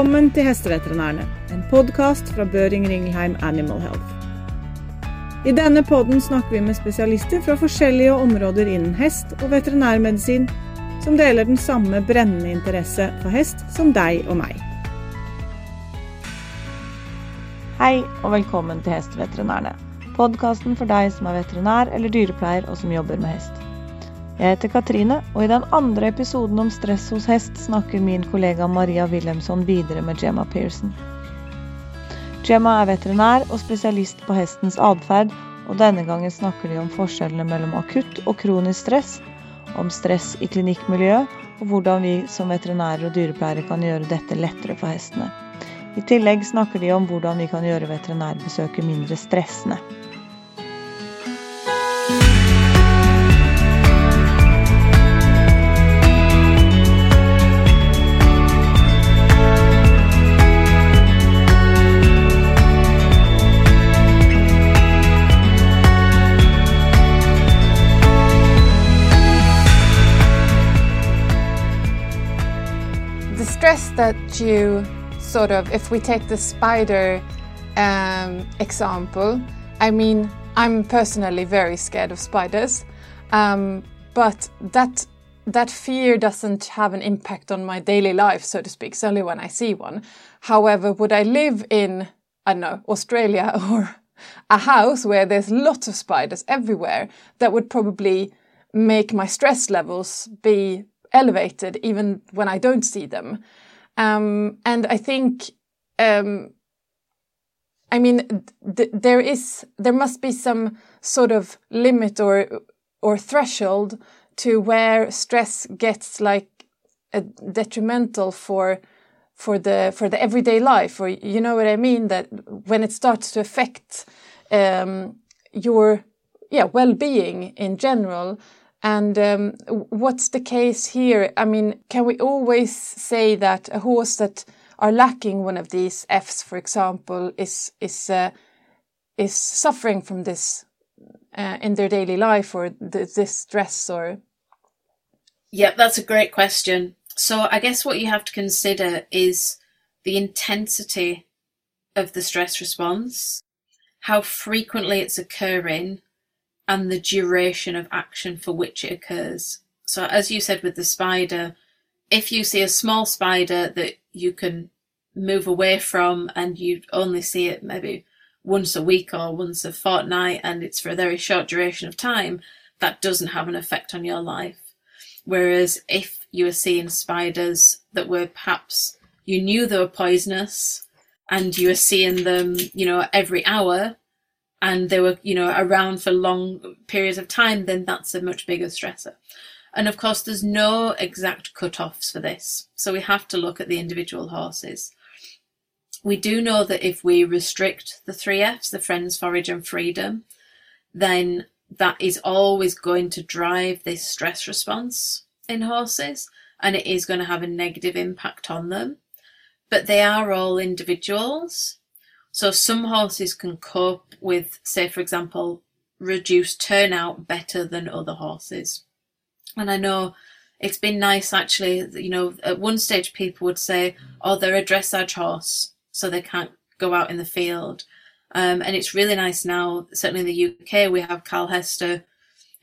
Velkommen til Hesteveterinærene, en podkast fra Børing Ringelheim Animal Health. I denne podden snakker vi med spesialister fra forskjellige områder innen hest og veterinærmedisin, som deler den samme brennende interesse for hest som deg og meg. Hei og velkommen til Hesteveterinærene, podkasten for deg som er veterinær eller dyrepleier og som jobber med hest. Jeg heter Katrine, og i den andre episoden om stress hos hest snakker min kollega Maria Wilhelmsson videre med Gemma Pearson. Gemma er veterinær og spesialist på hestens atferd, og denne gangen snakker de om forskjellene mellom akutt og kronisk stress, om stress i klinikkmiljøet, og hvordan vi som veterinærer og dyrepleiere kan gjøre dette lettere for hestene. I tillegg snakker de om hvordan vi kan gjøre veterinærbesøket mindre stressende. Stress that you sort of, if we take the spider um, example, I mean, I'm personally very scared of spiders, um, but that that fear doesn't have an impact on my daily life, so to speak. It's only when I see one. However, would I live in I don't know Australia or a house where there's lots of spiders everywhere, that would probably make my stress levels be elevated even when I don't see them. Um, and I think, um, I mean, th- there is, there must be some sort of limit or, or threshold to where stress gets like detrimental for, for the, for the everyday life, or you know what I mean? That when it starts to affect, um, your, yeah, well-being in general, and um, what's the case here? I mean, can we always say that a horse that are lacking one of these Fs, for example, is is uh, is suffering from this uh, in their daily life or th this stress or? Yeah, that's a great question. So I guess what you have to consider is the intensity of the stress response, how frequently it's occurring, and the duration of action for which it occurs. So, as you said with the spider, if you see a small spider that you can move away from and you only see it maybe once a week or once a fortnight and it's for a very short duration of time, that doesn't have an effect on your life. Whereas if you were seeing spiders that were perhaps you knew they were poisonous and you were seeing them, you know, every hour, and they were, you know, around for long periods of time, then that's a much bigger stressor. And of course, there's no exact cut-offs for this. So we have to look at the individual horses. We do know that if we restrict the three Fs, the friends, forage and freedom, then that is always going to drive this stress response in horses and it is going to have a negative impact on them. But they are all individuals so some horses can cope with, say, for example, reduced turnout better than other horses. And I know it's been nice actually, you know, at one stage people would say, oh, they're a dressage horse, so they can't go out in the field. Um, and it's really nice now, certainly in the UK, we have Carl Hester,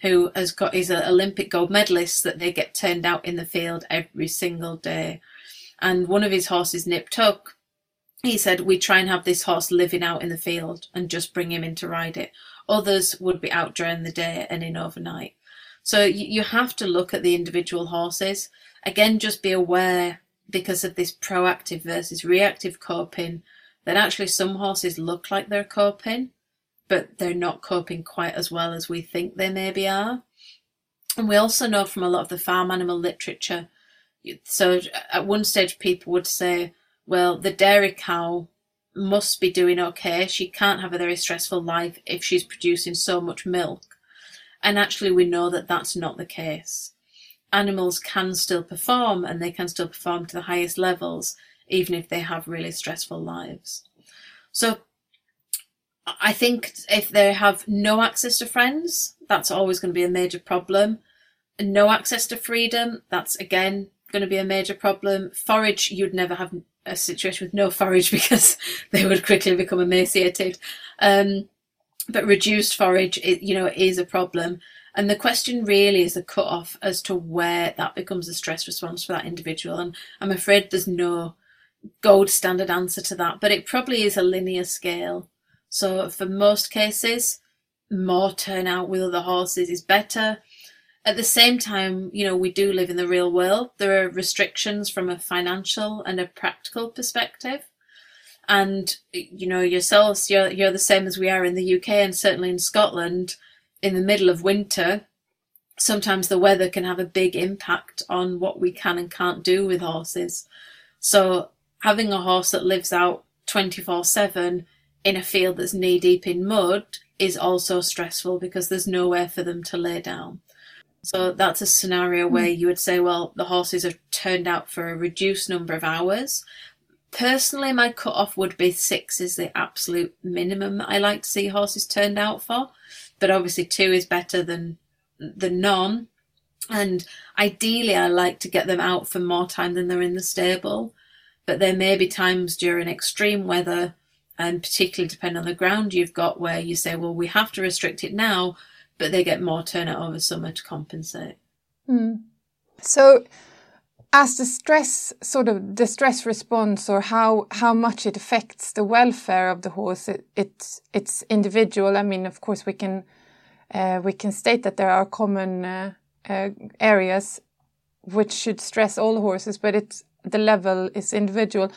who has got, an Olympic gold medalist, that they get turned out in the field every single day. And one of his horses, Nip Tuck, he said we try and have this horse living out in the field and just bring him in to ride it. Others would be out during the day and in overnight. So you have to look at the individual horses. Again, just be aware because of this proactive versus reactive coping that actually some horses look like they're coping, but they're not coping quite as well as we think they maybe are. And we also know from a lot of the farm animal literature. So at one stage, people would say, well, the dairy cow must be doing okay. She can't have a very stressful life if she's producing so much milk. And actually, we know that that's not the case. Animals can still perform and they can still perform to the highest levels, even if they have really stressful lives. So, I think if they have no access to friends, that's always going to be a major problem. No access to freedom, that's again going to be a major problem. Forage, you'd never have a situation with no forage because they would quickly become emaciated. Um, but reduced forage, it, you know, is a problem. And the question really is a cut off as to where that becomes a stress response for that individual. And I'm afraid there's no gold standard answer to that, but it probably is a linear scale. So for most cases, more turnout with other horses is better. At the same time, you know, we do live in the real world. There are restrictions from a financial and a practical perspective. And, you know, yourselves, you're, you're the same as we are in the UK and certainly in Scotland in the middle of winter. Sometimes the weather can have a big impact on what we can and can't do with horses. So having a horse that lives out 24 7 in a field that's knee deep in mud is also stressful because there's nowhere for them to lay down. So that's a scenario hmm. where you would say, well, the horses have turned out for a reduced number of hours. Personally, my cut-off would be six is the absolute minimum that I like to see horses turned out for. But obviously two is better than than none. And ideally I like to get them out for more time than they're in the stable. But there may be times during extreme weather and particularly depending on the ground you've got where you say, well, we have to restrict it now, but they get more turnout over summer to compensate. Mm. So, as the stress sort of the stress response or how how much it affects the welfare of the horse, it, it's it's individual. I mean, of course, we can uh, we can state that there are common uh, uh, areas which should stress all horses, but it's the level is individual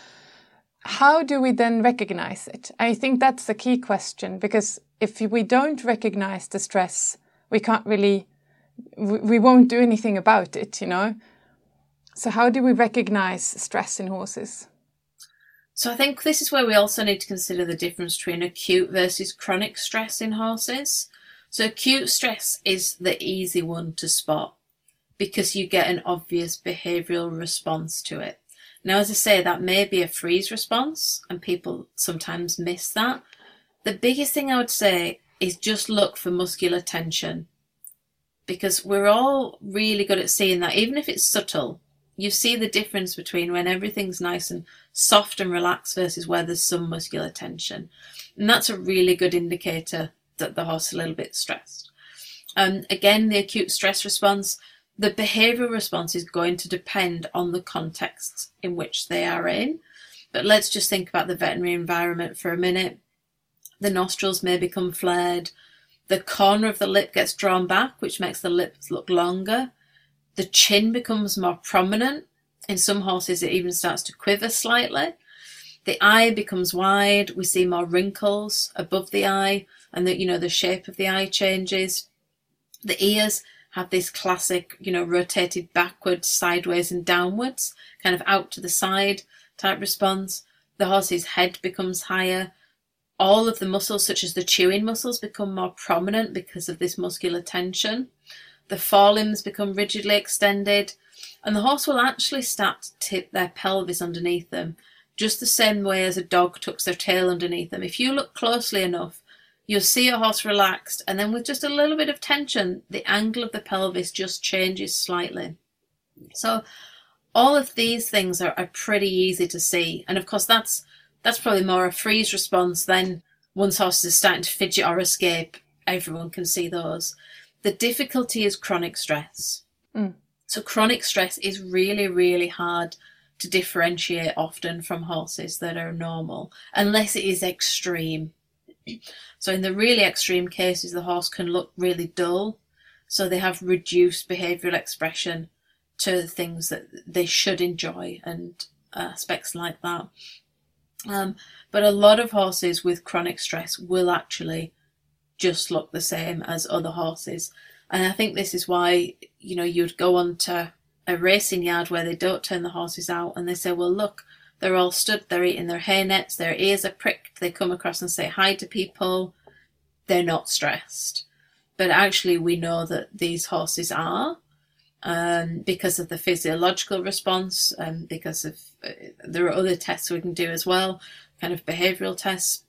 how do we then recognize it? I think that's the key question because if we don't recognize the stress, we can't really, we won't do anything about it, you know? So, how do we recognize stress in horses? So, I think this is where we also need to consider the difference between acute versus chronic stress in horses. So, acute stress is the easy one to spot because you get an obvious behavioural response to it. Now, as I say, that may be a freeze response, and people sometimes miss that. The biggest thing I would say is just look for muscular tension because we're all really good at seeing that, even if it's subtle. You see the difference between when everything's nice and soft and relaxed versus where there's some muscular tension. And that's a really good indicator that the horse is a little bit stressed. Um, again, the acute stress response, the behavioural response is going to depend on the context in which they are in. But let's just think about the veterinary environment for a minute. The nostrils may become flared. The corner of the lip gets drawn back, which makes the lips look longer. The chin becomes more prominent. In some horses, it even starts to quiver slightly. The eye becomes wide. We see more wrinkles above the eye, and the you know the shape of the eye changes. The ears have this classic, you know, rotated backwards, sideways, and downwards, kind of out to the side type response. The horse's head becomes higher. All of the muscles, such as the chewing muscles, become more prominent because of this muscular tension. The forelimbs become rigidly extended, and the horse will actually start to tip their pelvis underneath them, just the same way as a dog tucks their tail underneath them. If you look closely enough, You'll see a horse relaxed, and then with just a little bit of tension, the angle of the pelvis just changes slightly. So, all of these things are, are pretty easy to see, and of course, that's that's probably more a freeze response than once horses are starting to fidget or escape. Everyone can see those. The difficulty is chronic stress. Mm. So, chronic stress is really, really hard to differentiate often from horses that are normal, unless it is extreme. So in the really extreme cases, the horse can look really dull. So they have reduced behavioural expression to things that they should enjoy and aspects like that. Um, but a lot of horses with chronic stress will actually just look the same as other horses. And I think this is why, you know, you'd go on to a racing yard where they don't turn the horses out and they say, well, look, they're all stood, they're eating their hay nets, their ears are pricked, they come across and say hi to people. They're not stressed. But actually, we know that these horses are um, because of the physiological response, and um, because of uh, there are other tests we can do as well, kind of behavioural tests.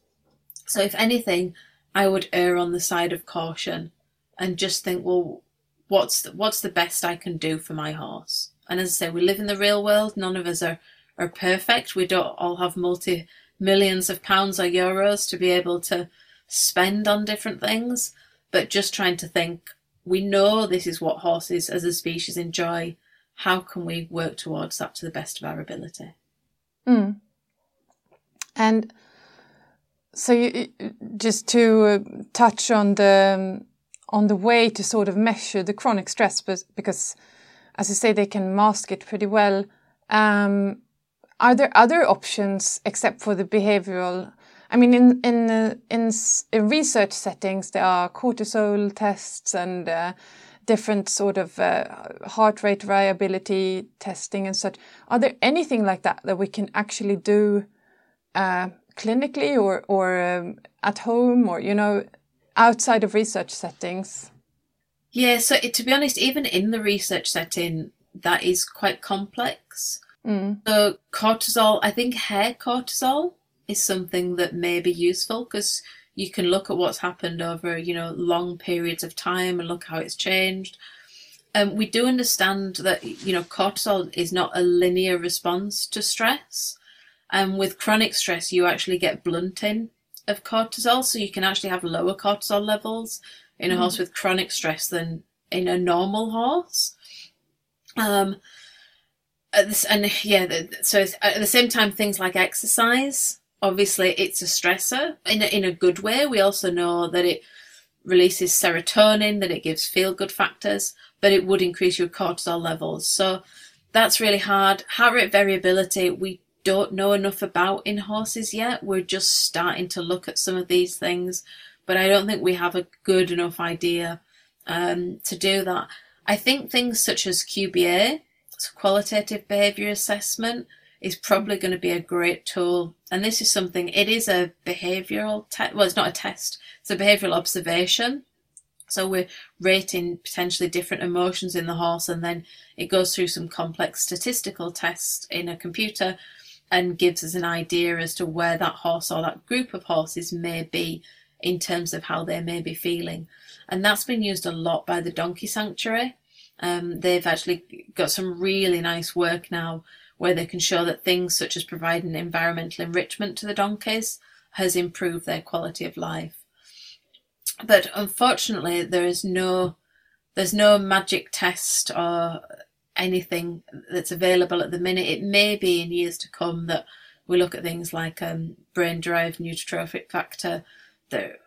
So, if anything, I would err on the side of caution and just think, well, what's the, what's the best I can do for my horse? And as I say, we live in the real world. None of us are are perfect. We don't all have multi millions of pounds or euros to be able to spend on different things, but just trying to think we know this is what horses as a species enjoy. How can we work towards that to the best of our ability? Mm. And so, you, just to uh, touch on the um, on the way to sort of measure the chronic stress, because as you say, they can mask it pretty well. Um, are there other options except for the behavioral? I mean, in in in, in, research settings, there are cortisol tests and uh, different sort of uh, heart rate variability testing and such. Are there anything like that that we can actually do uh, clinically or or um, at home or you know outside of research settings? Yeah, so to be honest, even in the research setting, that is quite complex. Mm. So cortisol, I think hair cortisol is something that may be useful because you can look at what's happened over you know long periods of time and look how it's changed. Um, we do understand that you know cortisol is not a linear response to stress, and with chronic stress you actually get blunting of cortisol, so you can actually have lower cortisol levels in a mm. horse with chronic stress than in a normal horse. Um, and yeah, so at the same time, things like exercise, obviously, it's a stressor in a, in a good way. We also know that it releases serotonin, that it gives feel good factors, but it would increase your cortisol levels. So that's really hard. Heart rate variability, we don't know enough about in horses yet. We're just starting to look at some of these things, but I don't think we have a good enough idea um, to do that. I think things such as QBA, qualitative behaviour assessment, is probably going to be a great tool. And this is something, it is a behavioural test, well, it's not a test, it's a behavioural observation. So we're rating potentially different emotions in the horse, and then it goes through some complex statistical tests in a computer and gives us an idea as to where that horse or that group of horses may be in terms of how they may be feeling. And that's been used a lot by the Donkey Sanctuary. Um, they've actually got some really nice work now where they can show that things such as providing environmental enrichment to the donkeys has improved their quality of life. But unfortunately, there is no there's no magic test or anything that's available at the minute. It may be in years to come that we look at things like um, brain-derived neurotrophic factor. That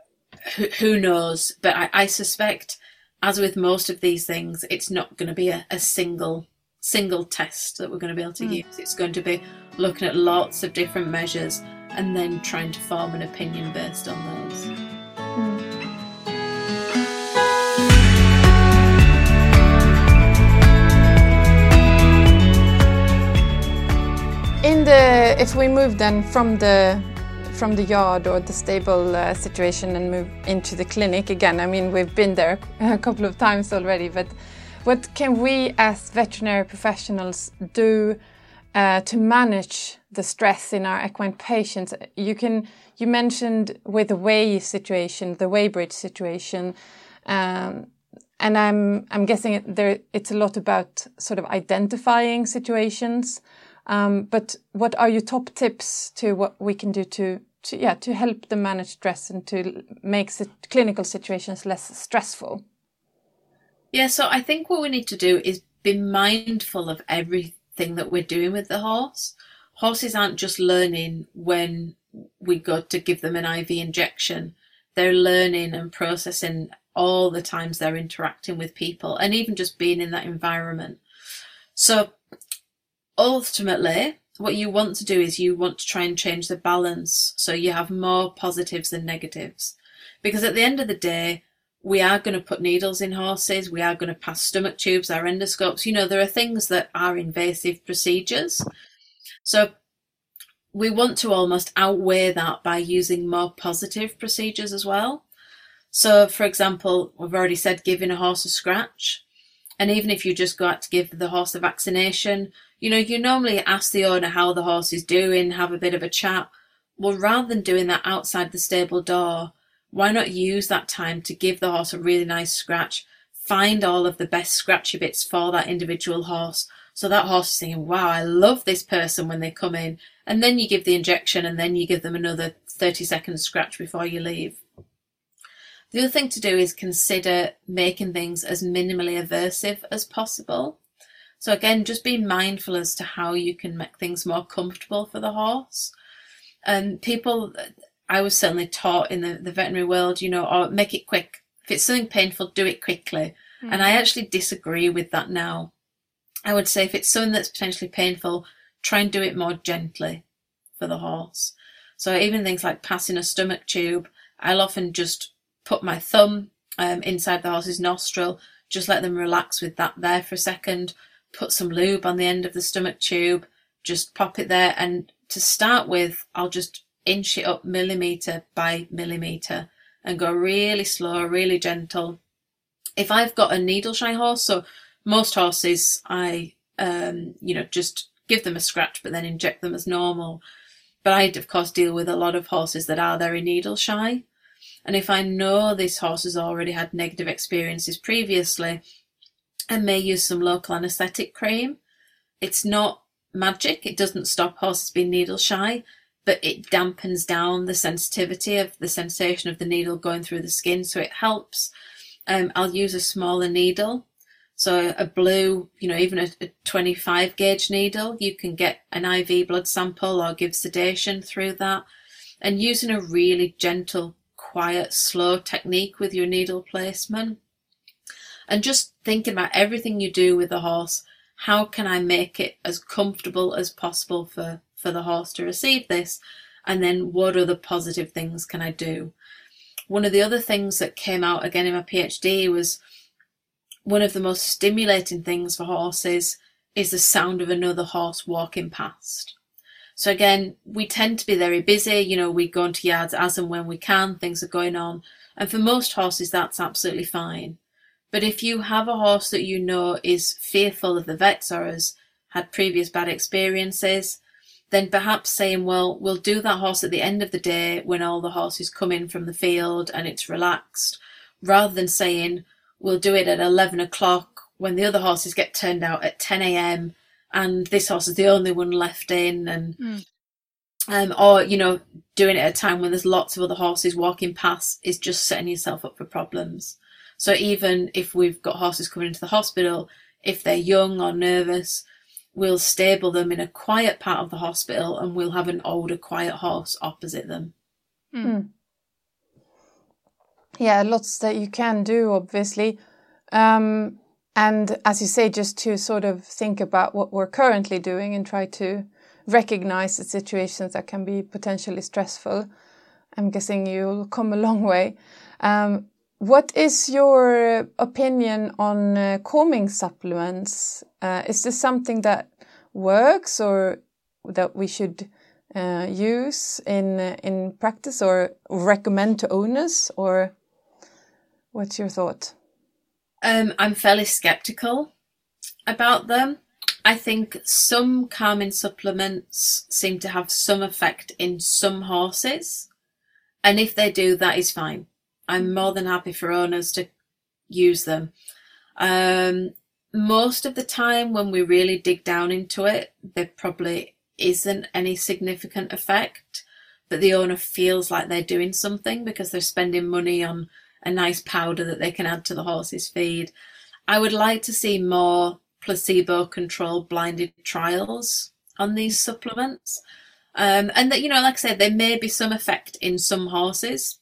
who, who knows? But I, I, suspect, as with most of these things, it's not going to be a, a single single test that we're going to be able to mm. use. It's going to be looking at lots of different measures and then trying to form an opinion based on those. In the if we move then from the from the yard or the stable uh, situation and move into the clinic again, I mean we've been there a couple of times already, but what can we as veterinary professionals do uh, to manage the stress in our equine patients? You can you mentioned with the weigh situation, the weighbridge situation. Um, and I'm I'm guessing there it's a lot about sort of identifying situations um, but what are your top tips to what we can do to, to yeah to help them manage stress and to make clinical situations less stressful? Yeah, so I think what we need to do is be mindful of everything that we're doing with the horse. Horses aren't just learning when we go to give them an IV injection. They're learning and processing all the times they're interacting with people and even just being in that environment. So ultimately, what you want to do is you want to try and change the balance so you have more positives than negatives. Because at the end of the day, we are going to put needles in horses, we are going to pass stomach tubes, our endoscopes. You know, there are things that are invasive procedures. So we want to almost outweigh that by using more positive procedures as well. So, for example, we've already said giving a horse a scratch. And even if you just go out to give the horse a vaccination, you know, you normally ask the owner how the horse is doing, have a bit of a chat. Well, rather than doing that outside the stable door, why not use that time to give the horse a really nice scratch, find all of the best scratchy bits for that individual horse. So that horse is thinking, wow, I love this person when they come in. And then you give the injection and then you give them another 30 seconds scratch before you leave. The other thing to do is consider making things as minimally aversive as possible. So again, just be mindful as to how you can make things more comfortable for the horse. And people, I was certainly taught in the, the veterinary world, you know, or make it quick. If it's something painful, do it quickly. Mm. And I actually disagree with that now. I would say if it's something that's potentially painful, try and do it more gently for the horse. So even things like passing a stomach tube, I'll often just put my thumb um, inside the horse's nostril, just let them relax with that there for a second, put some lube on the end of the stomach tube, just pop it there. And to start with, I'll just inch it up millimetre by millimetre and go really slow, really gentle. If I've got a needle shy horse, so most horses, I, um, you know, just give them a scratch but then inject them as normal. But I, of course, deal with a lot of horses that are very needle shy. And if I know this horse has already had negative experiences previously, I may use some local anaesthetic cream. It's not magic, it doesn't stop horses being needle shy, but it dampens down the sensitivity of the sensation of the needle going through the skin, so it helps. Um, I'll use a smaller needle. So a blue, you know, even a, a 25 gauge needle, you can get an IV blood sample or give sedation through that. And using a really gentle quiet, slow technique with your needle placement. And just thinking about everything you do with the horse, how can I make it as comfortable as possible for, for the horse to receive this? And then what other positive things can I do? One of the other things that came out again in my PhD was one of the most stimulating things for horses is the sound of another horse walking past. So again, we tend to be very busy. You know, we go into yards as and when we can. Things are going on, and for most horses, that's absolutely fine. But if you have a horse that you know is fearful of the vets or has had previous bad experiences, then perhaps saying, well, we'll do that horse at the end of the day when all the horses come in from the field and it's relaxed, rather than saying, we'll do it at 11 o'clock when the other horses get turned out at 10 a.m and this horse is the only one left in and mm. um, or you know doing it at a time when there's lots of other horses walking past is just setting yourself up for problems so even if we've got horses coming into the hospital if they're young or nervous we'll stable them in a quiet part of the hospital and we'll have an older quiet horse opposite them mm. yeah lots that you can do obviously um, and as you say, just to sort of think about what we're currently doing and try to recognize the situations that can be potentially stressful. I'm guessing you'll come a long way. Um, what is your opinion on uh, calming supplements? Uh, is this something that works or that we should uh, use in uh, in practice or recommend to owners? Or what's your thought? Um, I'm fairly skeptical about them. I think some calming supplements seem to have some effect in some horses, and if they do, that is fine. I'm more than happy for owners to use them. Um, most of the time, when we really dig down into it, there probably isn't any significant effect, but the owner feels like they're doing something because they're spending money on a nice powder that they can add to the horse's feed. I would like to see more placebo controlled blinded trials on these supplements. Um, and that, you know, like I said, there may be some effect in some horses.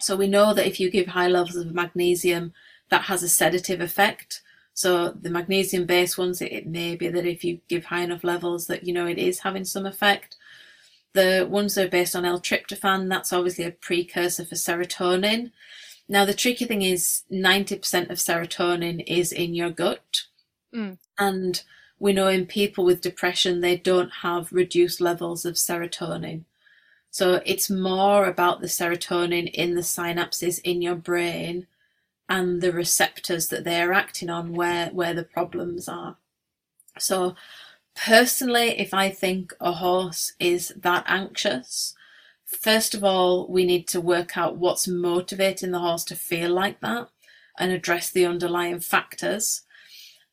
So we know that if you give high levels of magnesium, that has a sedative effect. So the magnesium based ones, it, it may be that if you give high enough levels that, you know, it is having some effect. The ones that are based on L-tryptophan, that's obviously a precursor for serotonin. Now, the tricky thing is 90% of serotonin is in your gut. Mm. And we know in people with depression, they don't have reduced levels of serotonin. So it's more about the serotonin in the synapses in your brain and the receptors that they're acting on where, where the problems are. So personally, if I think a horse is that anxious, First of all, we need to work out what's motivating the horse to feel like that. and address the underlying factors.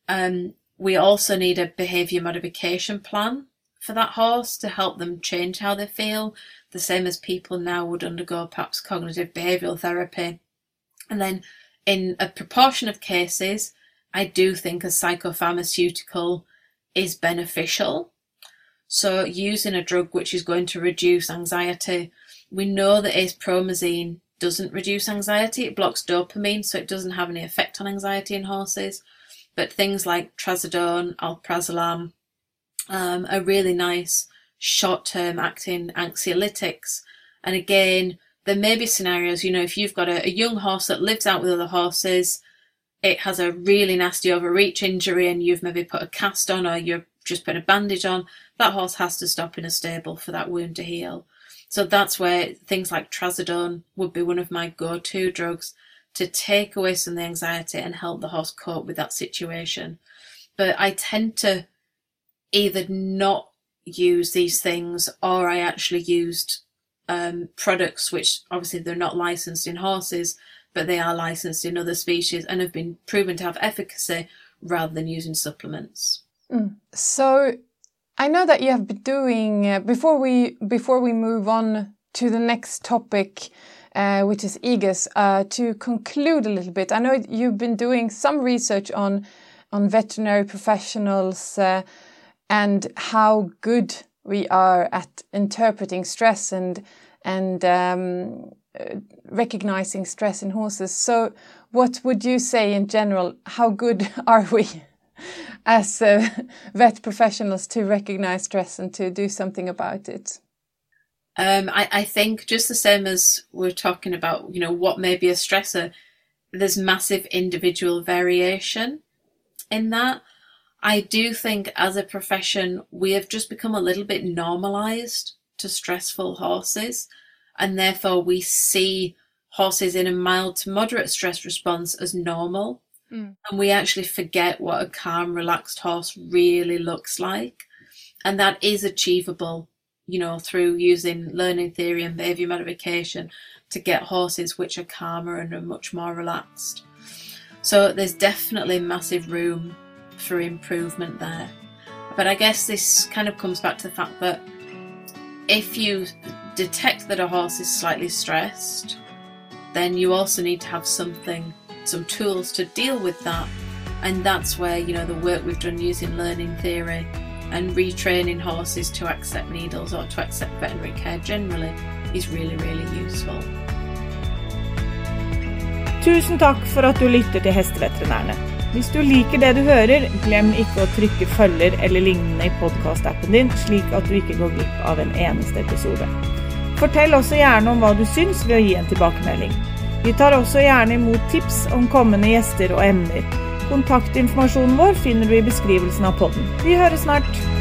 Um, we also need a behaviour modification plan for that horse to help them change how they feel, the same as people now would undergo perhaps cognitive behavioural therapy. And then in a proportion of cases, I do think a psychopharmaceutical is beneficial. So using a drug which is going to reduce anxiety, we know that acepromazine doesn't reduce anxiety. It blocks dopamine, so it doesn't have any effect on anxiety in horses. But things like trazodone, alprazolam um, are really nice short-term acting anxiolytics. And again, there may be scenarios, you know, if you've got a, a young horse that lives out with other horses, it has a really nasty overreach injury and you've maybe put a cast on or you're just put a bandage on, that horse has to stop in a stable for that wound to heal. So that's where things like trazodone would be one of my go-to drugs to take away some of the anxiety and help the horse cope with that situation. But I tend to either not use these things or I actually used um, products which obviously they're not licensed in horses, but they are licensed in other species and have been proven to have efficacy rather than using supplements. Mm. So I know that you have been doing uh, before we before we move on to the next topic, uh, which is EGUS. Uh, to conclude a little bit, I know you've been doing some research on on veterinary professionals uh, and how good we are at interpreting stress and and um, uh, recognizing stress in horses. So, what would you say in general? How good are we? as uh, vet professionals to recognize stress and to do something about it? Um, I, I think just the same as we're talking about, you know, what may be a stressor, there's massive individual variation in that. I do think as a profession, we have just become a little bit normalized to stressful horses, and therefore we see horses in a mild to moderate stress response as normal. Mm. And we actually forget what a calm, relaxed horse really looks like. And that is achievable, you know, through using learning theory and behavior modification to get horses which are calmer and are much more relaxed. So there's definitely massive room for improvement there. But I guess this kind of comes back to the fact that if you detect that a horse is slightly stressed, then you also need to have something some tools to deal with that. And that's where, you know, the work we've done using learning theory and retraining horses to accept needles or to accept veterinary care generally is really, really useful. Tusen takk for at du lytter til Hesteveterinærene. Hvis du liker det du hører, glem ikke å trykke følger eller lignende i podkastappen din, slik at du ikke går glipp av en eneste episode. Fortell også gjerne om hva du syns ved å gi en tilbakemelding. Vi tar også gjerne imot tips om kommende gjester og emner. Kontaktinformasjonen vår finner du i beskrivelsen av podden. Vi høres snart!